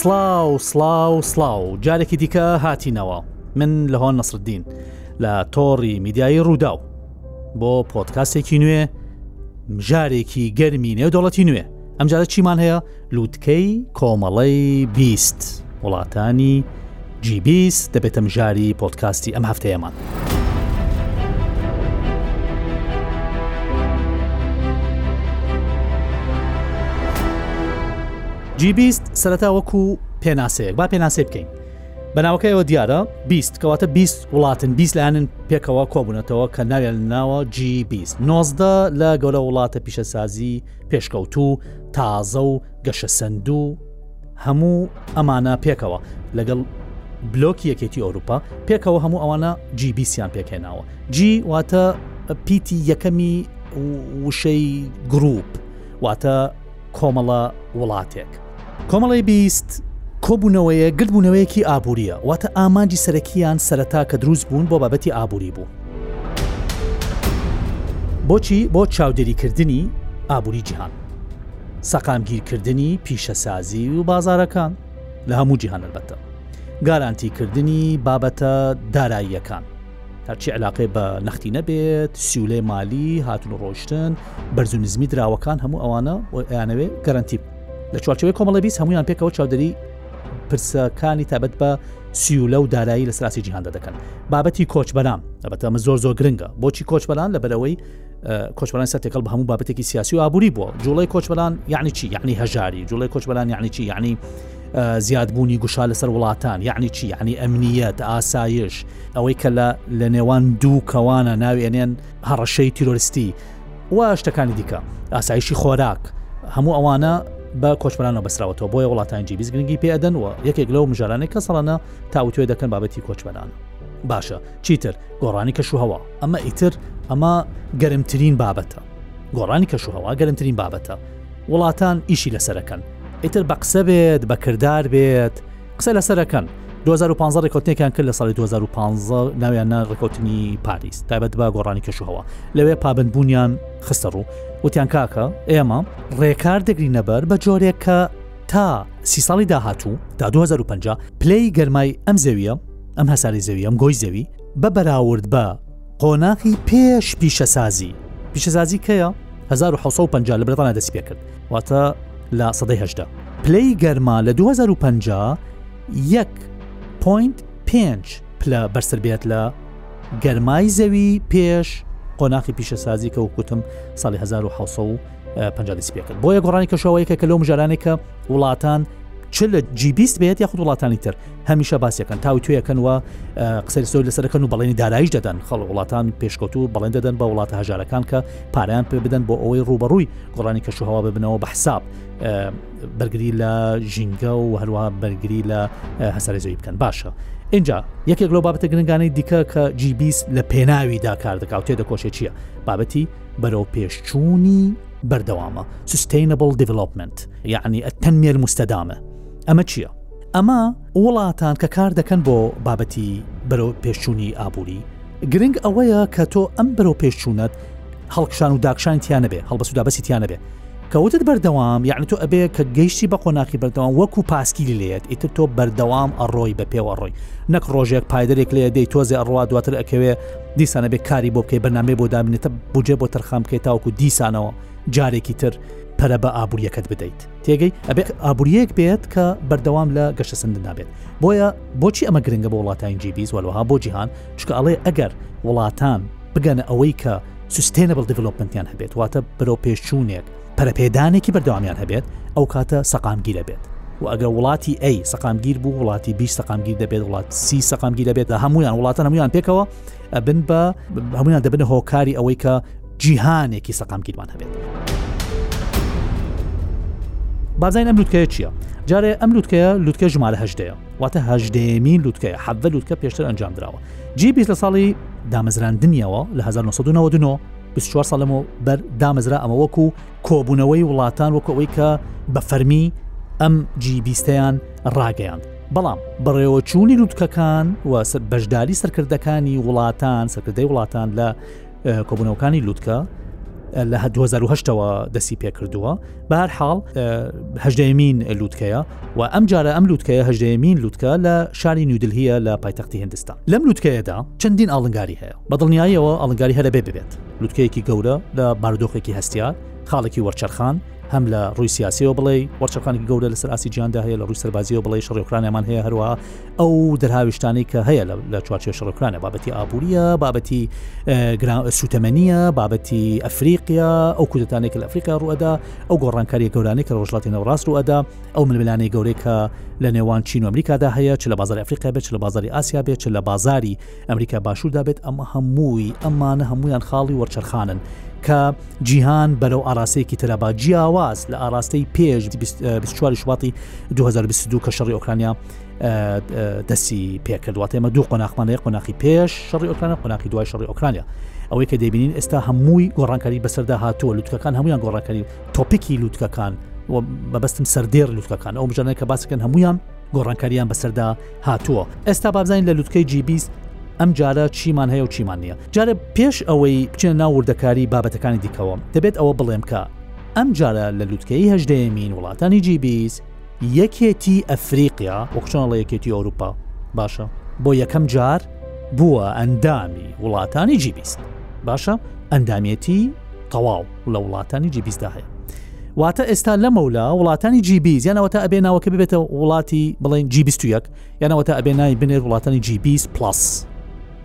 سڵاو سڵاو سڵاو جارێکی دیکە هاتینەوە من لە هۆن نەسردین لە تۆڕی میدیایی ڕووداو بۆ پۆتکاسێکی نوێ مژارێکی گەرمی نێودەوڵەتی نوێ ئەمجارە چیمان هەیە لووتکەی کۆمەڵەی بیست وڵاتانی جی بیست دەبێتە مژاری پۆتکاستی ئەم هەفتەیەمان. جی بیست سەرەتا وەکو پێناسەیەک با پێناسەی بکەین بەناوەکەیەوە دیارە بیست کەواتە بیست وڵاتن بیست لایەنن پێکەوە کۆبوونەتەوە کە ناوێن ناوە جی بیست نۆزدە لە گەورە وڵاتە پیشەسازی پێشکەوتوو، تازە و گەشەسەندوو، هەموو ئەمانە پێکەوە لەگەڵ بلۆکی یەکێتی ئەوروپا پێکەوە هەموو ئەوانە جی بیسیان پێکهێناوە جی واتە پیتی یەکەمی وشەی گروپ واتە کۆمەڵە وڵاتێک کۆمەڵەی بیست کۆبوونەوەیە گردبوونەوەیەکی ئابووریە واتە ئامانجی سەرەکییان سەرەتا کە دروست بوون بۆ بابەتی ئابووری بوو بۆچی بۆ چاودێریکردنی ئابووری جیهان سەقامگیرکردنی پیشەسازی و بازارەکان لە هەموو جیهان البەتە گارانتیکردنی بابەتە داراییەکان هەرچی علاقێ بە نەختی نەبێت سیولێ مالی هاتن و ڕۆشتن بەرزونزمی دراوەکان هەموو ئەوانە ئەیانەوێ گەرنتی لە چوارچەوەی کۆمەڵی بیست هەمویان پێکەوە چاودێری پرسەکانی تابەت بە سیولە و دارایی لە سراسی جیهاندا دەکەن بابەتی کۆچبەران ئەبەتە ئەمە زۆر زۆر گرنگە بۆچی کۆچبەران لە بەرەوەی کۆچبەران سەر تێکەڵ بە هەموو بابەتێکی سیاسی و ئابووری بووە جوڵی کۆچبەران یعنی چی یعنی هەژاری جوڵی کۆچبەران یعنی چی یعنی زیادبوونی گوشار لەسەر وڵاتان یعنی چی یعنی ئەمنیەت ئاسایش ئەوەی کە لە لە نێوان دوو کەوانە ناوێنێن هەڕەشەی تیرۆرستی و شتەکانی دیکە ئاسایشی خۆراک هەموو ئەوانە بە کۆچبەرانەوە بەسراوەوە بۆیە وڵاتان جیبیز گرنگی پێدەن و یەکێک لەو مژارانێک کە سەڵانە تاوتێ دەکەن بابەتی کۆچبەران باشە چیتر گۆڕانی کەشوهەوا ئەمە ئیتر ئەمە گەرمترین بابەتە گۆڕانی کەشوهەوا گەرمترین بابەتە وڵاتان ئیشی لەسەرەکەن ئیتر بە قسە بێت بە کردار بێت قسە لەسەر ئەکەن. 2015 ڕێکوتنێکیان کرد لە ساڵی 2015 ناویان نا ڕێکوتنی پاریس تابەت بە گۆڕانی کەشوهەوە لەوێ پابندبوونیان خستە ڕوو وتیان کاکە ئێمە ڕێکار دەگری نەبەر بە جۆرێک کە تا سی ساڵی داهاتوو تا 2050 پلەی گەرمای ئەم زەویە ئەم هەساری زەوی ئەم گۆی زەوی بە بەراورد بە قۆناغی پێش پیشەسازی پیشەسازی کەیە 1950 لە برێتانیا دەست پێ کرد واتە لە سەدەی هەشدا پلەی گەرما لە 2050 یەک پوینت پێنج پلە بەرسەر بێت لە گەرمای زەوی پێش قۆناخی پیشەسازی کە وکوتم ساڵی 1950 پێکرد بۆیە گۆڕانی کەشەوەیەکە کە لەو مژارانێکە وڵاتان چ لە جیبیست بێت یاخود وڵاتانی تر هەمیشە باسیەکەن تاو توێەکەن و قسەی سۆی لەسەرەکەن و بەڵێنی دارایش دەدەن خەڵ وڵاتان پێشکەوتو بەڵێن دەدەن بە وڵاتە هەژارەکان کە پاریان پێ بدەن بۆ ئەوەی ڕوبەڕووی گۆڕانی کەشوهوا ببنەوە بە حساب بەرگری لە ژینگە و هەروە بەرگری لە هەسەرزۆی بکەن باشە اینجا یەکێک لەو بابەتە گرنگانەی دیکە کە جیبیس لە پێناویدا کار دەکات تێ دەکۆشێ چییە بابەتی بەرەو پێشچوونی بەردەوامە سستینەبل دیڤلوپمنت یعنی ئەتەنمێر مستەدامە ئەمە چییە؟ ئەمە وڵاتان کە کار دەکەن بۆ بابەتی بەرەو پێشچوونی ئابووری گرنگ ئەوەیە کە تۆ ئەم بەرەو پێشچوونەت هەڵکشان و داکشان تیانەبێ هەڵبەست و دابەسی تیانەبێ کەوتت بەردەوام یعنی تۆ ئەبێ کە گەیشتی بە قۆناخی بەردەوام وەکو پاسکیلی لێت ئیتر تۆ بەردەوام ئەڕۆی بە پێوە ڕۆی نەک ڕۆژێک پایدەرێک لێ دەی تۆزێ ئەڕوا دواتر ئەکەوێ دیسانە بێ کاری بۆ بکەی بەنامێ بۆ دامنێتە بجێ بۆ تەرخان بکەیت تاوکو دیسانەوە جارێکی تر پەرە بە ئابوووریەکەت بدەیت تێگەی ئەبێ ئابوریەک بێت کە بەردەوام لە گەشە سندندا بێت بۆیە بۆچی ئەمە گرنگە بۆ وڵاتانی جی بیز وەلوها بۆ جیهان چکە ئەڵێ ئەگەر وڵاتان بگەنە ئەوەی کە سستێنەبل دیڤلوپمنتیان هەبێت واتە برەو پێشچوونێک پەرپێدانێکی بەردەوامیان هەبێت ئەو کاتە سەقامگیرە بێت و ئەگە وڵاتی ئەی سەقامگیر بوو وڵاتی بیش سەقامگیر دەبێت وڵات سی سەقامگیر دەبێت لە هەمویان وڵاتان هەمویان پێکەوە بن بە هەمویان دەبنە هۆکاری ئەوەی کە جیهانێکی سەقامگیرمان هەبێت. بازین ئەم لوتکەیە چییە؟ جارێ ئەم لوتکەیە لوتکە ژمارە هەژدەیە واتە هەژدەیەمین لوتکەیە حەڤە لوتکە پێشتر ئەنجام درراوە جی بیست لە ساڵی دامەزراندنیەوە لە 1992 24 ساڵەمەوە بەر دامەزرا ئەمە وەکو کۆبوونەوەی وڵاتان وەکو ئەوەی کە بە فەرمی ئەم جی بیستیان ڕاگەیاند بەڵام بەڕێوەچوونی لوتکەکان و بەشداری سەرکردەکانی وڵاتان سەکردەی وڵاتان لە کۆبوونەوەکانی لوتکە لە 2010ەوە دەسی پێکردووە بار حاڵ هەژدەمین لووتکەیە و ئەم جارە ئەم لووتکەیە هەژدەمین لووتکە لە شاری نیودلهە لە پایتەختی هندستان لەم لووتکەیەدا چەندین ئاڵنگاری هەیە بەدڵنیاییەوە ئاڵنگاری هەرە بێ ببێت لووتکەیەکی گەورە لە باردۆخێکی هەستیار خاڵێکی وەرچەرخان هەم لە ڕووی سیاسیەوە بڵێ وەچەکانی گەورە لەسەر ئاسی جیاندا هەیە لە ڕووی سەربازیەوە بڵێ شڕێکرانیامان هەیە هەروە ئەو دەرهاویشتانەی کە هەیە لە چوارچێ شڕکرانە بابەتی ئابوووریە بابەتی سوتەمەنیە بابەتی ئەفریقیا ئەو کودتانێک لە ئەفریقا ڕوەدا ئەو گۆڕانکاری گەورانێک کە ڕۆژلاتی نەوڕاست ڕوەدا ئەو ململانەی گەورەیکە لە نێوان چین و ئەمریکادا هەیە چ لە بازاری ئەفریقا بێت لە بازاری ئاسیا بێت لە بازاری ئەمریکا باشووردا بێت ئەمە هەمووی ئەمانە هەمویان خاڵی وەرچەرخانن کە جیهان بەرەو ئاراسەیەکی ترەبا جیاواز لە ئاراستەی پێش 24 شواتی 2022 کە شەڕی ئۆکرانیا دەسی پێکردوات ئێمە دوو قۆناخمان لە قۆناخی پێش شەڕی ئۆکرانە قۆناخی دوای شەڕی ئۆکرانیا ئەوەی کە دەبینین ئێستا هەمووی گۆڕانکاری بەسەردا هاتووە لوتکەکان هەمویان گۆڕانکاری تۆپیکی لوتکەکان بەبستم سەردێر لوتکەکان ئەو بژانە کە باسەکەن هەمویان گۆڕانکاریان بەسەردا هاتووە ئێستا بابزانین لە لوتکەی جیبیست ئەم جارە چیمان هەیە و چیمان نییە جارە پێش ئەوەی بچێن ناوردەکاری بابەتەکانی دیکەوە دەبێت ئەوە بڵێم کە ئەم جارە لە لوتکەی هەژدەیەمین وڵاتانی جیبیز یەکێتی ئەفریقیا وەک چۆن ئەڵێ یەکێتی ئەوروپا باشە بۆ یەکەم جار بووە ئەندامی وڵاتانی جی بیست باشە ئەندامەتی تەواو لە وڵاتانی جی بیستدا هەیە واتە ئێستا لە مەولا وڵاتانی جی بیز یانەوەتا ئەبێ ناوەکە ببێتە وڵاتی بڵێن جی بیست یەک یانەوەتا ئەبێ نای بنێر وڵاتانی جی بیست پلاس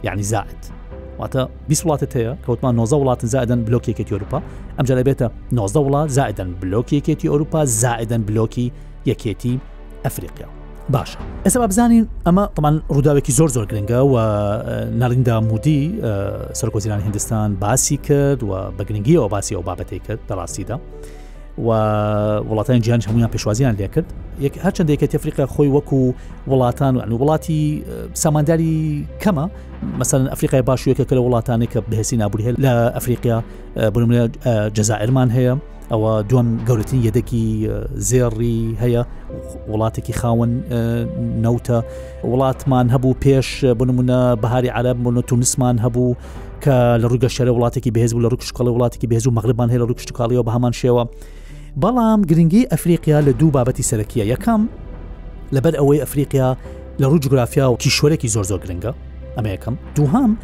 یەعنی زائد واتە بیست وڵاتت هەیە کەوتمان نۆزدە وڵاتن زائدن بلۆکی یەکێتی ئەوروپا ئەمجا دەبێتە نۆزدە وڵات زائدن بلۆکی یەکێتی ئەوروپا زائدن بلۆکی یەکێتی ئەفریقیا باشە ئێستا با بزانین ئەمە تەمان ڕووداوێکی زۆر زۆر گرنگە و ناڵیندا مودی سەرکۆزیران هندستان باسی کرد و بە گرنگیەوە باسی ئەو بابەتی کرد لە ڕاستیدا و وڵاتانی جیان هەمویان پێشوازیان لێکرد یەک هەرچەند دەکە تفریقە خۆی وەکو وڵاتان و وڵاتی سامانداری کەمە مەسەن ئەفریقای باشوەکە کە لە وڵاتانی کە بەهسی نابوری هەیە لە ئەفریقیا بنمە جەزائرمان هەیە ئەوە دوم گەورەترین یەدەکی زێڕی هەیە وڵاتێکی خاون نەوتە وڵاتمان هەبوو پێش بنمونە بەهاری عرب بۆ تونسمان هەبوو کە لە ڕووی گەشتەرە وڵاتێکی بەهێز بوو لە ڕوو کشتکڵی وڵاتێکی بێز و مەغربان هەیە لە ڕوو کشتتوکڵیەوە بە هەمان شێوە بەڵام گرنگی ئەفریقیا لە دوو بابەتی سەرەکیە یەکەم لەبەر ئەوەی ئەفریقیا لە ڕوو جوگرافیا و کیشوەرەکی زۆر زۆر گرنگە ئەمە یەکەم دووهام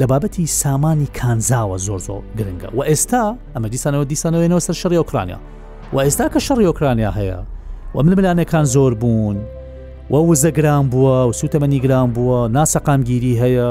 لە بابەتی سامانی کانزاوە زۆر زۆر گرنگە و ئێستا ئەمە دیسانەوە دیسانەوەێنەوە سەر شەڕی ئۆکرانیا و ئێستا کە شەڕی ئۆکرانیا هەیە و من ملانەکان زۆر بوون و وزەگران بووە و سووتەمەنی گران بووە ناسەقامگیری هەیە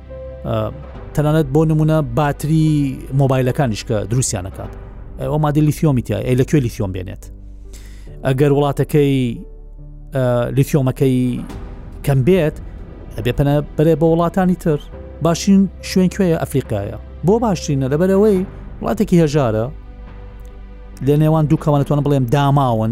تەنانەت بۆ نمونە باتری مۆبایلەکانیش کە دروستیانەکات ئەو مادی لیفیۆمیتیا ئەی لە کوێ لیفیۆم بێنێت ئەگەر وڵاتەکەی لیفیۆمەکەی کەم بێت ئەبێ پەنە بەرێ بە وڵاتانی تر باشین شوێن کوێیە ئەفریقایە بۆ باشترینە لەبەرەوەی وڵاتێکی هێژارە لە نێوان دوو کەوانەتوانە بڵێم داماون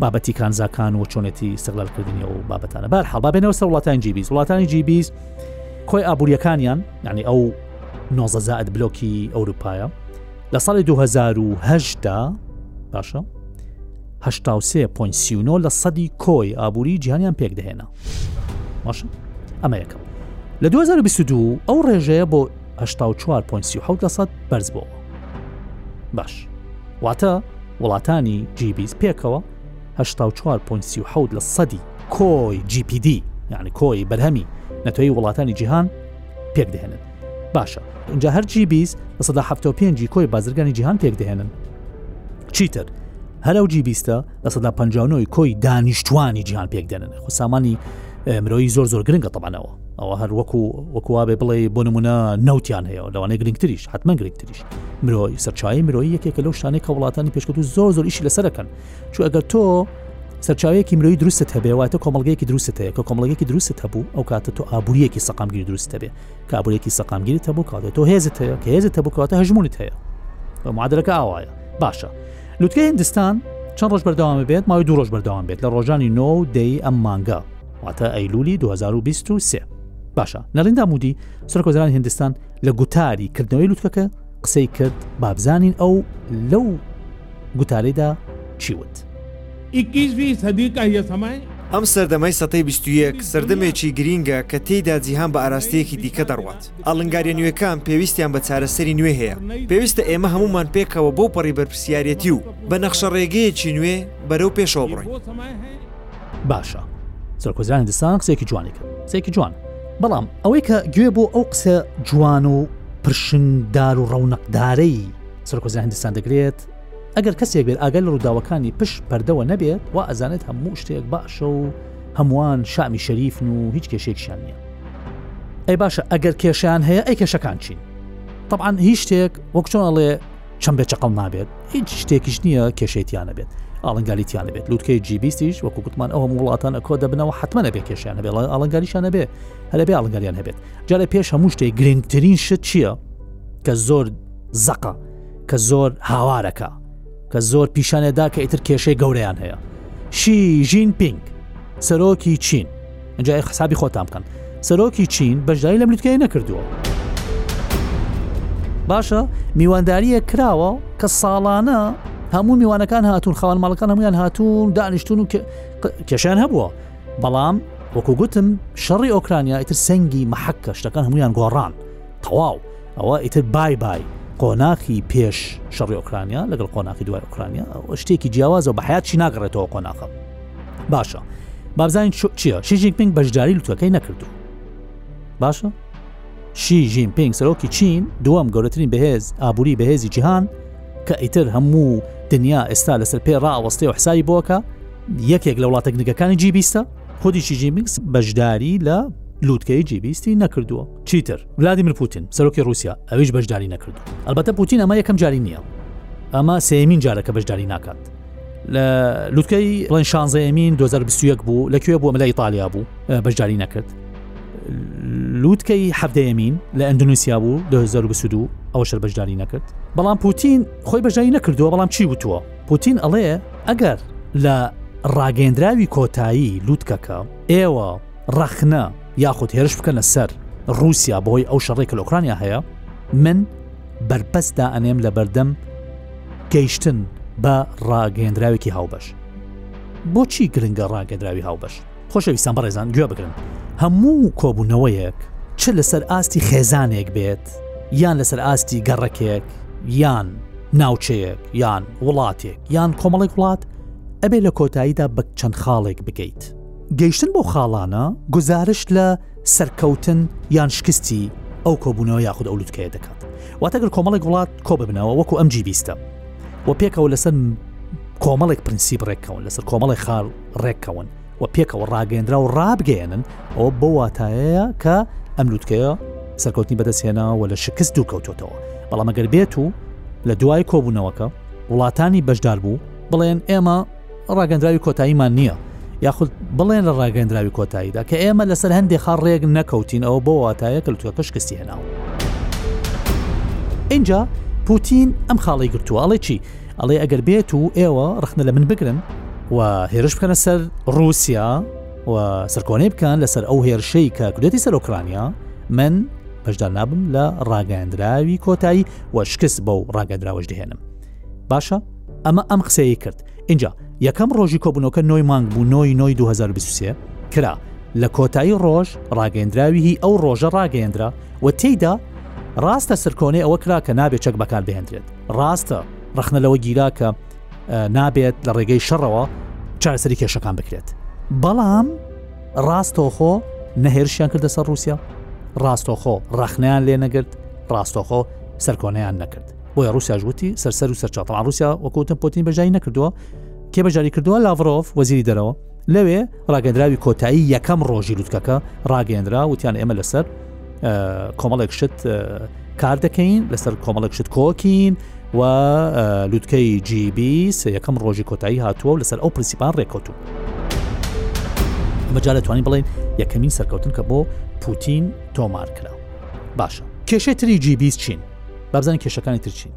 بابەتی کانزاکان و چۆنێتی سەگلالکردنی و بابەتانە بار حڵبا بێنەوە سە وڵاتانی جیبیز وڵاتانی جیبیز کۆی ئابوووریەکانیان یعنی ئەو نۆزەزائد بلۆکی ئەوروپایە لە ساڵی 2010دا باشە پۆینسیونۆ لە سەدی کۆی ئابووری جیهانیان پێک دەهێنا ماشن ئەمە یەکەم لە 2022 ئەو ڕێژەیە بۆ 84.37 لەسەد بەرز بۆ باش واتە وڵاتانی جیبیز پێکەوە 84.37 لە سەدی کۆی GPD یعنی کۆی بەرهەمی نەتەوەی وڵاتانی جیهان پێک دەهێنن باشە اینجا هەر جیبیز لە سەدا 75 کۆی بازرگانی جیهان پێک دەهێنن چیتر هەرو جیبیستە لە سەدا پنجانەوەی کۆی دانیشتوانی جیان پێک دێنن خو سامانی مرۆی زۆر زۆر گرنگە تەبانەوە ئەوە هەر وەکو وەکوواێ بڵێ بۆ نمونە نەوتیان هەیە لەوانەیە گرنگتریش حتممە گرنگتریش مرۆی سەرچایی مرۆی یەکێکە لەو شتانەی کە وڵاتانی پێشکەوت زۆر زۆر ئیشی لەسەرەکەن چو ئەگەر تۆ سەرچاوەیەکی مرۆی دروستت هەبێ واتە کۆمەلگەیەکی دروستت هەیە کە کۆمەلگەیەکی دروستت هەبوو ئەو کاتە تۆ ئابووریەکی سەقامگیر دروست هەبێ کابورێکی سەقامگیری هەبوو کاتە تۆ هێزت هەیە کە هێزت هەبوو کاتە هەژمونت هەیە معادلەکە ئاوایە باشە لوتکەی هندستان چەند ڕۆژ بەردەوام بێت ماوەی دوو ڕۆژ بەردەوام بێت لە ڕۆژانی نۆ و دەی ئەم مانگە واتە ئەیلولی 2023 باشە نەریندا مودی سەرۆک وەزیرانی هندستان لە گوتاری کردنەوەی لوتکەکە قسەی کرد بابزانین ئەو لەو گوتارەیدا چی وت 21 صدی کا یه سمای ئەم سەردەمەی سەتەی بیست و یەک سەردەمێکی گرینگە کە تێیدا جیهان بە ئاراستەیەکی دیکە دەڕوات. ئاڵنگاریە نوێکان پێویستیان بە چارەسەری نوێ هەیە پێویستە ئێمە هەمومان پێکەوە بۆ پەڕی بەرپسیارەتی و بە نەخشە ڕێگەیەکی نوێ بەرەو پێشەوە بڕۆین باشە سەرکۆزیانی دسان قسێکی جوانی کرد قسێکی جوان بەڵام ئەوەی کە گوێ بۆ ئەو قسە جوان و پرشنگدار و ڕەونەقدارەی سەرکۆزیان هندستان دەگرێت ئەگەر کەسێک بێت ئاگای لە ڕووداوەکانی پشت پەردەوە نەبێت وا ئەزانێت هەموو شتێک باشە و هەمووان شامی شەریفن و هیچ کێشێکشان نییە ئەی باشە ئەگەر کێشیان هەیە ئەی کێشەکان چین طبعاً هیچ شتێک وەک چۆن ئەڵێ چەند بێ چقڵ نابێت هیچ شتێکیش نییە کێشێتیانە بێت ئاڵنگاریتیانە بێت لوتکەی جیبیستیش وەکو گوتمان ئەو هەموو وڵاتانە کۆ دەبنەوە حتممەە بێ کێشیانە بێ ئاڵنگاریشانە بێ هەلە بێ ئاڵنگاریان هەبێت جارە پێش هەموو شتێک گرنگترین شت چییە کە زۆر زەقە کە زۆر هاوارەکە کە زۆر پیشانێدا کە ئیتر کێشەی گەورەیان هەیە شی ژین پینگ سەرۆکی چین ئەجای حسابی خۆتان بکەن سەرۆکی چین بەشداری لە ملوتکەی نەکردووە باشە میوانداریە کراوە کە ساڵانە هەموو میوانەکان هاتوون خاوان ماڵەکان هەمویان هاتوون دانیشتون و کێشیان هەبووە بەڵام وەکو گوتم شەڕی ئۆکرانیا ئیتر سەنگی محەکە شتەکان هەمویان گۆڕان تەواو ئەوە ئیتر بای بای. قۆناخی پێش شەڕی ئۆکرانیا لەگەڵ قۆناخی دوای ئۆکرانیا ئەوە شتێکی جیاوازەوە بە حیاتشی ناگەڕێتەوە قۆناخە باشە بابزانین چیە شیژین پێنگ بەشداری لوتەکەی نەکردو باشە شی ژین پێنگ سەرۆکی چین دووەم گەورەترین بەهێز ئابووری بەهێزی جیهان کە ئیتر هەموو دنیا ئێستا لەسەر پێ ڕاوەستێ و حسای بۆکە یەکێک لە وڵاتە گنگەکانی جیبیستە خودیشی جیبیکس بەشداری لە لووتکەی جیبیستی نەکردووە چیتر ولادیمیر پوتین سەرۆکی ڕوسیا ئەویش بەشداری نەکردو ئەلبەتە پوتین ئەمە یەکەم جاری نییە ئەمە سێمین جارە کە بەشداری ناکات لە لوتکەی ڵێن شانزەیەمین 2021 بوو لەکوێ بووە لە ئیتالیا بوو بەشداری نەکرد لوتکەی حەفتەیەمین لە ئەندونوسیا بوو 2022 ئەو شەر بەشداری نەکرد بەڵام پوتین خۆی بەشداری نەکردووە بەڵام چی وتووە پوتین ئەڵێ ئەگەر لە ڕاگەندراوی کۆتایی لوتکەکە ئێوە ڕەخنە یاخود هێرش بکەنە سەر رووسیا بەهۆی ئەو شەڕێک لە ئۆکرانیا هەیە من بەرپەستدا ئەنێم لە بەردەم گەیشتن بە ڕاگەندراوێکی هاوبەش بۆچی گرنگە ڕاگەدراوی هاوبەش خۆشەویستان بەڕێزان گوێ بگرن هەموو کۆبوونەوەیەک چ لەسەر ئاستی خێزانێک بێت یان لەسەر ئاستی گەڕەکێک یان ناوچەیەک یان وڵاتێک یان کۆمەڵێک وڵات ئەبێ لە کۆتاییدا بە چەند خاڵێک بگەیت گەیشتن بەو خاڵانە گوزارشت لە سەرکەوتن یان شکستی ئەو کۆبوونەوە یاخود ئەو لوتکەیە دەکات واتەگەر کۆمەڵێک وڵات کۆ ببنەوە وەکو ئەم جی بیستە و پێکەوە لەسەر کۆمەڵێک پرنسیب ڕێککەون لەسەر کۆمەڵی خاڵ ڕێککەون و پێکەوە ڕاگەندرا و ڕابگەێنن ئەوە بۆ واتایەیە کە ئەم لوتکەیە سەرکەوتنی بەدەستێناوە لە شکست دوورکەوتوتەوە بەڵام ئەگەر بێت و لە دوای کۆبوونەوەکە وڵاتانی بەشدار بوو بڵێن ئێمە ڕاگەندراوی کۆتاییمان نییە یاخود بڵێن لە ڕاگەندراوی کۆتاییدا کە ئێمە لەسەر هەندێک خاڵ ڕێک نەکەوتین ئەوە بۆ واتایە کە لوتکەکە شکستی هێناوە اینجا پوتین ئەم خاڵی گرتووە ئەڵێ چی ئەڵێ ئەگەر بێت و ئێوە ڕخنە لە من بگرن و هێرش بکەنە سەر ڕوسیا و سەرکۆنەی بکەن لەسەر ئەو هێرشەی کە کودێتی سەر ئۆکرانیا من بەشدار نابم لە ڕاگەندراوی کۆتایی و شکست بەو ڕاگەدراوەش دهێنم باشە ئەمە ئەم قسەیە کرد اینجا یەکەم ڕۆژی کۆبوونەوەکە نۆی مانگ بوو نۆی نۆی 2023 کرا لە کۆتایی ڕۆژ ڕاگەندراوی هی ئەو ڕۆژە ڕاگەندرا و تێیدا ڕاستە سرکۆنەی ئەوە کرا کە نابێت چەک بەکار بهێندرێت ڕاستە ڕخنە لەوە گیرا کە نابێت لە ڕێگەی شەڕەوە چارەسەری کێشەکان بکرێت بەڵام ڕاستەوخۆ نەهێرشیان کردە سەر رووسیا ڕاستەخۆ ڕەخنیان لێ نەگرت ڕاستەخۆ سەرکۆنیان نەکرد بۆیە رووسیاش وتی سەرسەر و سەرچاو طبعا رووسیا وەکو وتم پۆتین بەشداری نەکردووە کێ بەشداری کردووە لاڤرۆف وەزیری دەرەوە لەوێ ڕاگەندراوی کۆتایی یەکەم ڕۆژی لوتکەکە ڕاگەندرا وتیان ئێمە لەسەر کۆمەڵێک شت کار دەکەین لەسەر کۆمەڵێک شت کۆکین و لوتکەی GB سە یەکەم ڕۆژی کۆتایی هاتووە و لەسەر ئەو پرسیپان ڕێکوتو مەجا لەتوانین بڵێن یەکەمین سەرکەوتن کە بۆ پوتین تۆمار کرا باشە کێشەی تری جیبیز چین بابزانین کێشەکانی ترچین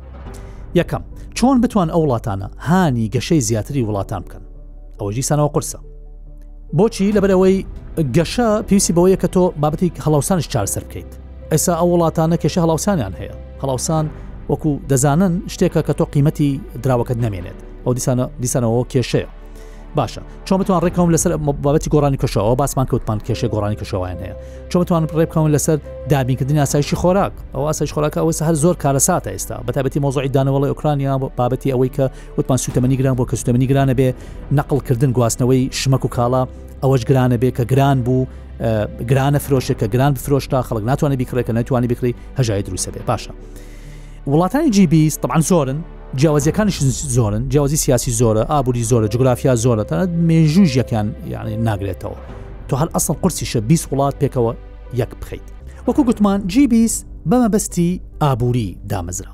یەکەم چۆن بتوان ئەو وڵاتانە هانی گەشەی زیاتری وڵاتان بکەن ئەوە جیسانەوە قرسە بۆچی لەبەرەوەی گەشە پێویستی بەوەیە کە تۆ بابەتی هەڵاوسانش چارسەر بکەیت ئێستا ئەو وڵاتانە کێشە هەڵاوسانیان هەیە هەڵاوسان وەکو دەزانن شتێکە کە تۆ قیمەتی دراوەکەت نامێنێت ئەو دیسانە دیسانەوە کێشەیە باشە چۆن بتوان ڕێکەوم لەسەر بابەتی گۆرانی کەشەوە باسمان کەوتمان کێشە گۆرانی کەشەوەیان هەیە چۆنتوان ڕێبکەون لەسەر دابینکردنی ئاسایشی خۆراک ئەو ئاسایش خۆراکە ئەوەی هەر زۆر کارەساتە ئێستا بەتابەتی مۆزۆی دانەوەڵی ئۆکرانیا بابەتی ئەوەی کە وتمان سوتەمەنی گران بۆ کە سوتەمەنی گرانە بێ نەقلکردن گواستنەوەی شمەک و کاڵا ئەوەش گرانە بێ کە گران بوو گرانە فرۆشێکە گران بفرۆشتا خەڵک ناتوانێت بیکڕێکە ناتوانانی بکری هەژای دروسە بێ باشە. وڵاتانی جی بیست طبعا زۆرن جیاوازیەکانیش زۆرن جیاوازی سیاسی زۆرە ئابووری زۆرە جوگرافیا زۆرە تەنەت مێژوو یەکیان یعنی ناگرێتەوە تۆ هەر ئەسڵ قرسیشە 20 وڵات پێکەوە یەک بخیت وەکو گوتمان جی بیست بەمەبەستی ئابووری دامەزرا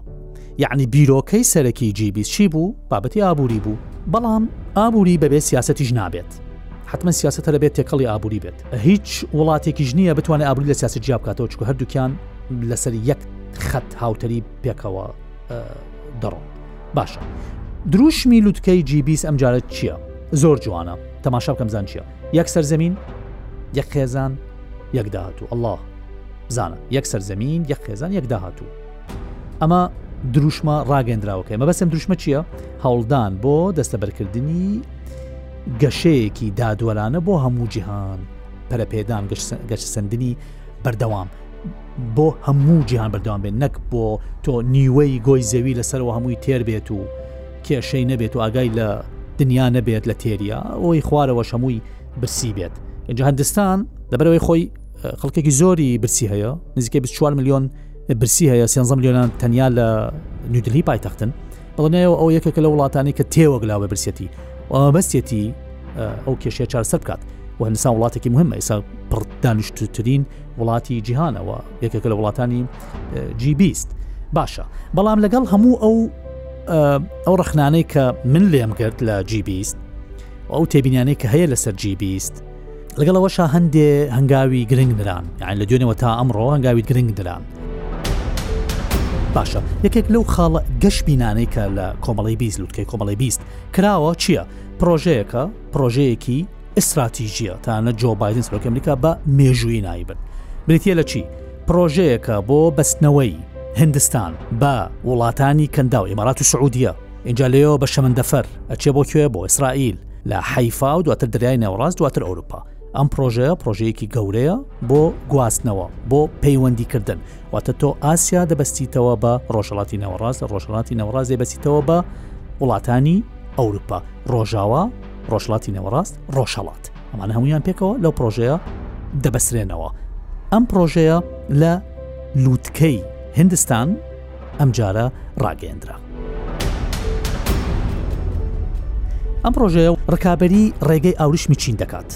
یعنی بیرۆکەی سەرەکی جی بیست چی بوو بابەتی ئابووری بوو بەڵام ئابووری بەبێ سیاستیش نابێت حتمما سیاست هەرەبێت تێکەڵی ئابووری بێت هیچ وڵاتێکیش نییە بتوانێت ئابووری لە سیاست جیا بکاتەوە چکە هەردووکیان لەسەر یەک خەت هاوتەری پێکەوە دەڕۆن باشە دروشمی لوتکەی جیبیس ئەم جارە چییە زۆر جوانە تەماشا بکەم زان چیە یەک سەرزەمین یەک خێزان یەک داهاتوو ئەله بزانە یەک سەرزەمین یەک خێزان یەک داهاتوو ئەمە دروشمە ڕاگەندراوەکەی مە بەسم دروشمە چییە هەوڵدان بۆ دەستەبەرکردنی گەشەیەکی دادوەرانە بۆ هەموو جیهان پەرەپێدان گەشسەندنی بەردەوام بۆ هەموو جیهان بەردەوام بێت نەک بۆ تۆ نیوەی گۆی زەوی لەسەرەوە هەمووی تێر بێت و کێشەی نەبێت و ئاگای لە دنیا نەبێت لە تێریە ئەوەی خوارەوەش هەمووی برسی بێت ئەجا هەندستان لەبەرەوەی خۆی خەڵکێکی زۆری برسی هەیە نزیکە 24 میلیۆن برسی هەیە سێ میلیۆنان تەنیا لە نوودلی پایتەختن بەڵنەوە ئەو یەکێکە لە وڵاتانی کە تێوەگلاوە برسێتی و ئەمە بەستێتی ئەو کێشە چارسەر بکات و هەندسا وڵاتێکی مهمە ئێسا پڕ دانیشتترین وڵاتی جیهانەوە یەکێکە لە وڵاتانی جی بیست باشە بەڵام لەگەڵ هەموو ئەو ئەو ڕخنانەی کە من لێم گرت لە جی بیست ئەو تێبینیانەی کە هەیە لەسەر جی بیست لەگەڵەوەشا هەندێ هەنگاوی گرنگ دران یان لە دوێنەوە تا ئەمڕۆ هەنگاوی گرنگ دران باشە یەکێک لەو خاڵە گەشببینانەی کە لە کۆمەڵی بیست لوتکەی کۆمەڵی بیست کراوە چییە؟ پرۆژەیەکە پرۆژەیەکی ئستراتیژیە تانە جۆ بادن سەرۆکی ئەمریکا بە مێژووی نایبن بریتە لە چی پرۆژەیەکە بۆ بەستنەوەی هندستان بە وڵاتانی کەندا و ئمارات و سعودیە اینجا لێەوە بە شەمەندەفەر ئەچێ بۆ کوێ بۆ ئیسرائیل لە حیفا و دواتر دریای نێوڕاست دواتر ئەوروپا ئەم پرۆژەیە پرۆژەیەکی گەورەیە بۆ گواستنەوە بۆ پەیوەندیکردن واتە تۆ ئاسیا دەبستیتەوە بە ڕۆژهڵاتی ناوەڕاست لە ڕۆژهڵاتی ناوەڕاست دەبستیتەوە بە وڵاتانی ئەوروپا ڕۆژاوا ڕۆژڵاتی نەوەڕاست ڕۆژهڵات ئەمان هەمویان پێکەوە لەو پرۆژەیە دەبسرێنەوە ئەم پرۆژەیە لە لووتکەی هندستان ئەمجارە ڕاگەیەندرا. ئەم ڕۆژەیە ڕکابی ڕێگەی ئاورشمی چین دەکات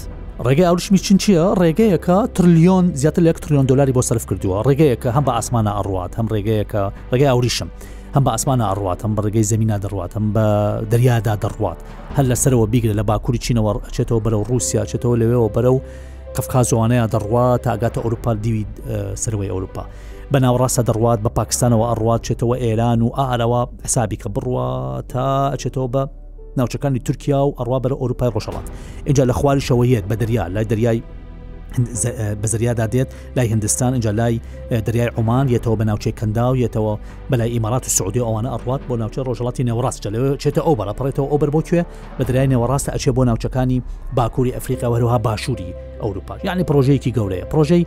ڕێگەی ئاورشمی چین چیە ڕێگەیەکە ترلیۆن زیاتر لە ترلیۆن دلاری بۆ سرف کردووە ڕێگەیەکە هەم بە ئاسمانە ئەڕات هەم ڕێگەیەکە ڕێگەی ئاوریشم هەم بە ئاسمانە ئەڕات هەم بەڕێگەی زمینە دەڕات هەم بە دەریادا دەڕات هەر لەسەرەوە بیگرە لە باکووری چینەوە ئەچێتەوە بەرەو رووسیا چێتەوە لەوێەوە بەرەو کەفکازوانەیە دەڕوا تاگاتە ئەوروپا دیوی سەروەی ئەوروپا بە ناوڕاستە دەڕوات بە پاکستانەوە ئەڕوات چێتەوە ئێران و ئارەوە حسابی کە بڕوە تا ئەچێتەوە بە ناوچەکانی تورکیا و ئەڕوا بەرە ئۆروپای ڕۆژەڵات اینجا لە خواریشەوە یەت بە دەریا لای دەریای بەزریادا دێت لای هندستان اینجا لای دەریای عمان یەتەوە بە ناوچەی کەندا و یەتەوە بەلای ئیمارات و سعودی ئەوانە ئەڕات بۆ ناوچە ڕۆژڵاتی نێوەڕاست جلەوە چێتە ئەو بەڕپڕێتەوە ئەو بەر بۆ کوێ بە دەریای نێوەڕاستە ئەچێ بۆ ناوچەکانی باکووری ئەفریقا وەروها باشووری ئەوروپا یعنی پرۆژەیەکی گەورەیە پرۆژەی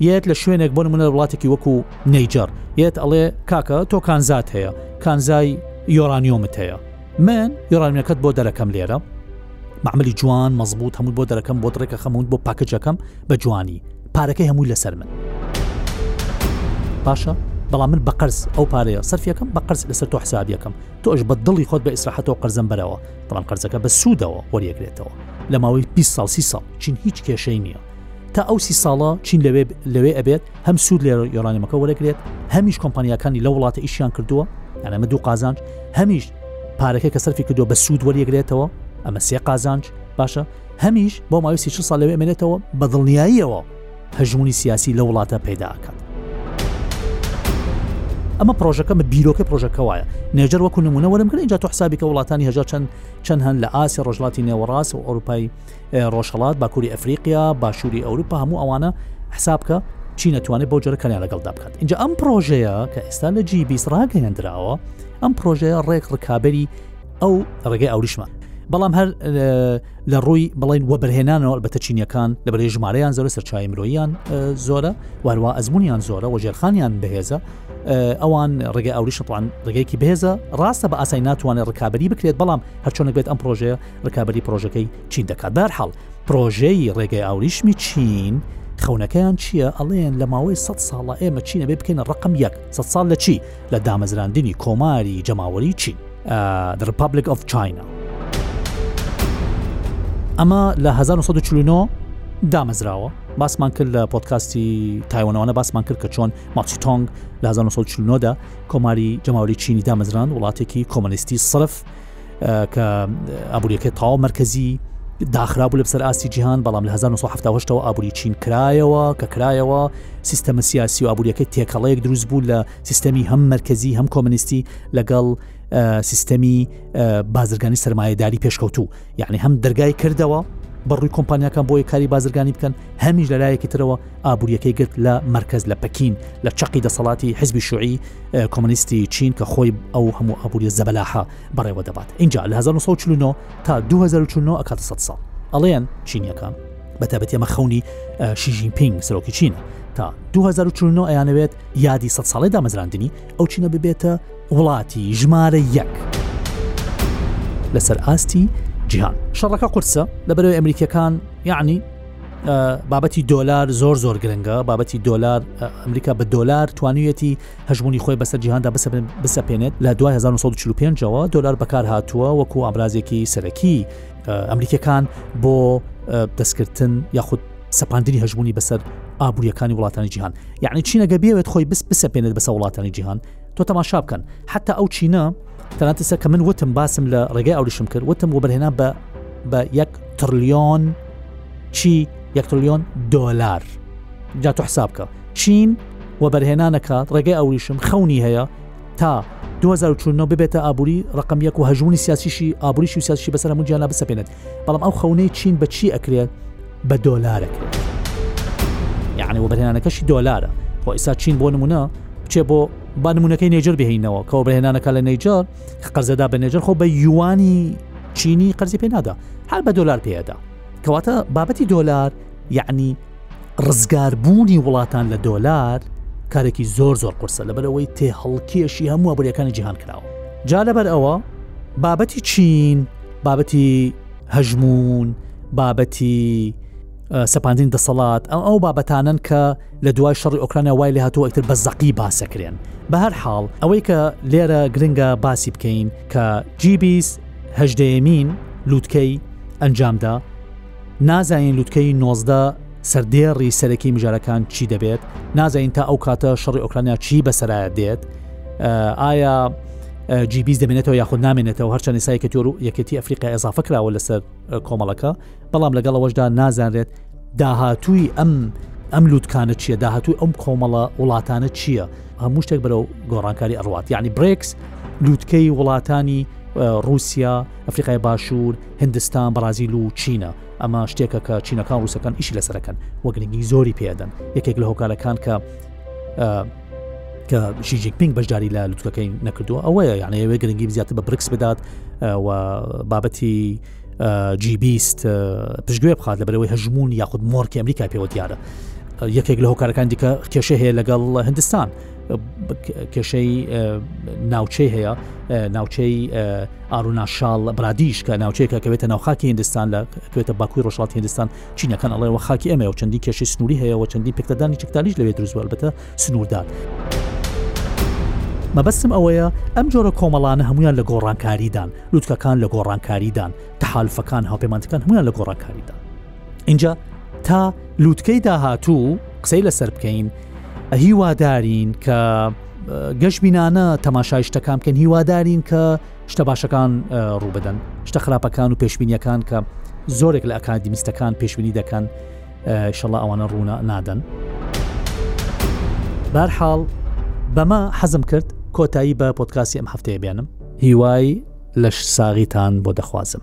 یەت لە شوێنێک بۆن منە وڵاتێکی وەکو نەیجار یەت ئەڵێ کاکە تۆ کانزات هەیە کانزای یۆرانیۆمت هەیە من یۆرانیەکەت بۆ دەرەکەم لێرە معملی جوان مەزبوط هەموو بۆ دەرەکەم بۆ دڕێکە خەمون بۆ پاکجەکەم بە جوانی پارەکەی هەمووی لەسەر من باشە بەڵام من بە قرس ئەو پارەیە سەرفیەکەم بە قرس لەسەر تۆ حسابیەکەم تۆش بە دڵی خۆت بە ئیسراحەتەوە قەرزم بەرەوە بەڵام قەرزەکە بە سوودەوە وەریەگرێتەوە لە ماوەی 20 سال سی ساڵ چین هیچ کێشەی نییە تا ئەو سی ساڵە چین لەوێ لەوێ ئەبێت هەم سوود لێ یۆرانیمەکە وەرەگرێت هەمیش کۆمپانیەکانی لە وڵاتە ئیشیان کردووە ئەنەمە دوو قازانج هەمیش پارەکە کە سەرفی کردو بە سوود وەریەگرێتەوە ئەمە سێ قازانج باشە هەمیش بۆ ماوەی سی ساڵ لەوێ ئەمێنێتەوە بە دڵنیاییەوە هەژمونی سیاسی لە وڵاتە پەیداکات ئەمە پرۆژەکە بە بیرۆکە پرۆژەکە وایە نێجر وەکو نمونە وەرم کرد اینجا تۆ حسابی کە وڵاتانی هەژار چەند چەند هەن لە ئاسی ڕۆژڵاتی نێوەڕاست و ئەوروپای ڕۆژهەڵات باکووری ئەفریقیا باشووری ئەوروپا هەموو ئەوانە حساب بکە چی نەتوانێت بۆ جۆرە کەنیان لەگەڵدا بکات اینجا ئەم پرۆژەیە کە ئێستا لە جی بیست ڕاگەیاندراوە ئەم پرۆژەیە ڕێک ڕکابی ئەو ڕێگەی ئەوریشمان بەڵام هەر لە ڕووی بڵین وە بەرهێنانەوە بەتە چینیەکان لە بەرێ ژمارەیان زۆرە سەرچای مرۆیان زۆرە واروا ئەزممویان زۆرە وە ژێرخانیان بەهێزە ئەوان ڕێگەی ئەوریشتوان ڕێگەیەکی بێزە ڕاستە بە ئاسای ناتوانێت ڕکابی بکرێت بەڵام هەرچۆنە بێت ئەم پرۆژەیە ڕکابی پرۆژەکەی چین دەکات بارحاڵ پرۆژەی ڕێگەی ئاوریشمی چین خەونەکەیان چییە ئەڵێن لە ماوەی 100 ساڵە ئێمە چینە بێ بکەینە ڕقم یەک 100 ساڵ لە چی لە دامەزراندنی کۆماری جەماوەری چین The Republic of China ئەمە لە 1940 دامەزراوە باسمان کرد لە پۆتکاستی تایوانەوانە باسمان کرد کە چۆن ماچیتۆنگ لە 1940دا کۆماری جەماوری چینی دامەزران وڵاتێکی کۆمەنیستی صرف کە ئابوووریەکە تاو مرکزی داخرابوو لە بسەر ئاستی جیهان بەڵام لە 1970ەوە ئابووری چین کرایەوە کە کرایەوە سیستەمە سیاسی و ئابوووریەکە تێکەڵەیەک دروست بوو لە سیستەمی هەم مرکزی هەم کۆمنیستی لەگەڵ سیستەمی بازرگانی سرمایهداری پێشکەوتوو یعنی هەم دەرگای کردەوە بە ڕووی کۆمپانیەکان بۆی کاری بازرگانی بکەن هەمیش لە لایەکی ترەوە ئابووریەکەی گرت لە مرکز لە پەکین لە چقی دەسەڵاتی حزبی شوعی کۆمنیستی چین کە خۆی ئەو هەموو ئابووری زەبەلاحە بەڕێوە دەبات اینجا لە 1940 تا 2009 ئەکات سە ساڵ ئەڵێن چینیەکان بە تابەت ئەمە خەونی شیژین پینگ سەرۆکی چینە تا 2009 ئەیانەوێت یادی سە ساڵی دامەزراندنی ئەو چینە ببێتە وڵاتی ژمارە یەک لەسەر ئاستی جیهان شەڕەکە قورسە لە بەرەوەی ئەمریکیەکان یعنی بابەتی دۆلار زۆر زۆر گرنگە بابەتی دۆلار ئەمریکا بە دۆلار توانویەتی هەژمونی خۆی بەسەر جیهاندا بسەپێنێت لە 2045ەوە دۆلار بەکار هاتووە وەکو ئامرازێکی سەرەکی ئەمریکەکان بۆ دەستکردن یاخود سەپاندنی هەژمونی بەسەر ئابوووریەکانی وڵاتانی جیهان یعنی چینەگە بێت خۆی بس بسەپێنێت بەسە وڵاتانی جیهان تۆ تەماشا بکەن حتا ئەو چینە تەناتسە کە من وتم باسم لە ڕێگەی ئەوریشم کرد وتم و بەرهێنا بە بە یەک تڕلیۆن چی یەک تڕلیۆن دۆلار جا تۆ حساب بکە چین و بەرهێنانەکات ڕێگەی ئەوریشم خەونی هەیە تا 2009 ببێتە ئابووری ڕقم یەک و هەژمونی سیاسیشی ئابووریشی و سیاسیشی بەسەر هەموو جیاننا بسەپێنێت بەڵام ئەو خەونەی چین بە چی ئەکرێت بە دۆلارەکرێت یعنی وەبەرهێنانەکەشی دۆلارە خۆ ئیسا چین بۆ نمونە بچێ بۆ با نمونونەکەی نێجر بهینەوە کەەوە بەهێنانەکە لە نەیجار قەرزەدا بە نێجر خۆ بە یوانی چینی قەرزی پێنادا هەر بە دۆلار پێدا کەواتە بابەتی دۆلار یعنی ڕزگاربوونی وڵاتان لە دۆلار کارێکی زۆر زۆر قرسە لەبەرەوەی تێ هەڵکێشی هەموو ئەبوریەکانی جیهان کراوە جا لەبەر ئەوە بابەتی چین بابەتی هەژمون بابەتی سەپاندین دەسەڵات ئەم ئەو بابەتانن کە لە دوای شەڕی ئۆکرانیا وای لە هاتووە ئەتر بە زەقی باسەکرێن بە هەر حاڵ ئەوەی کە لێرە گرنگە باسی بکەین کە جیبیس هەژدەیەمین لووتکەی ئەنجامدا نازانین لوتکەی نۆزدە سەردێڕی سەرەکی مژارەکان چی دەبێت نازانین تا ئەو کاتە شەڕی ئۆکرانیا چی بەسەرایە دێت ئایا جیبیز دەمێنێتەوە یاخود نامێنێتەوە هەرچەند سای کەتۆر و یەکێتی ئەفریقا ئەزافە کراوە لەسەر کۆمەڵەکە بەڵام لەگەڵەوەشدا نازانرێت داهاتووی ئەم ئەم لووتکانە چییە داهاتوو ئەم کۆمەڵە وڵاتانە چییە هەموو شتێک بەرەو گۆڕانکاری ئەڕات یعنی برێکس لووتکەی وڵاتانی رووسیا ئەفریقای باشوور هندستان بەڕازیل و چینە ئەمە شتێکە کە چینەکان و ڕوسەکان ئیشی لەسەرەکەن و گرنگی زۆری پێدەن یەکێک لە هۆکارەکان کە کە شیجیک پینگ بەشداری لە لوتکەکەی نەکردووە ئەوەیە یعنی ئەوێ گرنگی زیاتر بە برکس بدات و بابەتی جی بیست پشتگوێ بخات لە بەرەوەی هەژمون یاخود مۆرکی ئەمریکا پێوە دیارە یەکێک لە هۆکارەکان دیکە کێشە هەیە لەگەڵ هندستان کێشەی ناوچەی هەیە ناوچەی ئاروناشال برادیش کە ناوچەیەکە کەوێتە ناوخاکی هندستان لە کوێتە باکوی ڕۆژڵات هندستان چینەکان ئەڵێەوە خاکی ئەمەوە چەندی کێشی سنووری هەیە و چەندی پێکتەدانی چکتالیش لەوێ دروست البەتە سنووردار. مەبەستم ئەوەیە ئەم جۆرە کۆمەڵانە هەمویان لە گۆڕانکاریدان لوتکەکان لە گۆڕانکاریدان تحالفەکان هاوپەیمانەکان هەمویان لە گۆڕانکاریدان اینجا تا لووتکەی داهاتوو قسەی لەسەر بکەین هیوادارین کە گەشتبینانە تەماشای شتەکان بکەن هیوادارین کە شتە باشەکان ڕووبدەن شتە خراپەکان و پێشبینیەکان کە زۆرێک لە ئەکادیمیستەکان پێشبینی دەکەن شەڵا ئەوانە ڕوونە نادەن بارحاڵ بەمە حەزم کرد کۆتایی بە پۆتکاسی ئەم هەفتەیە بێنم هیوای لەش ساغیتان بۆ دەخوازم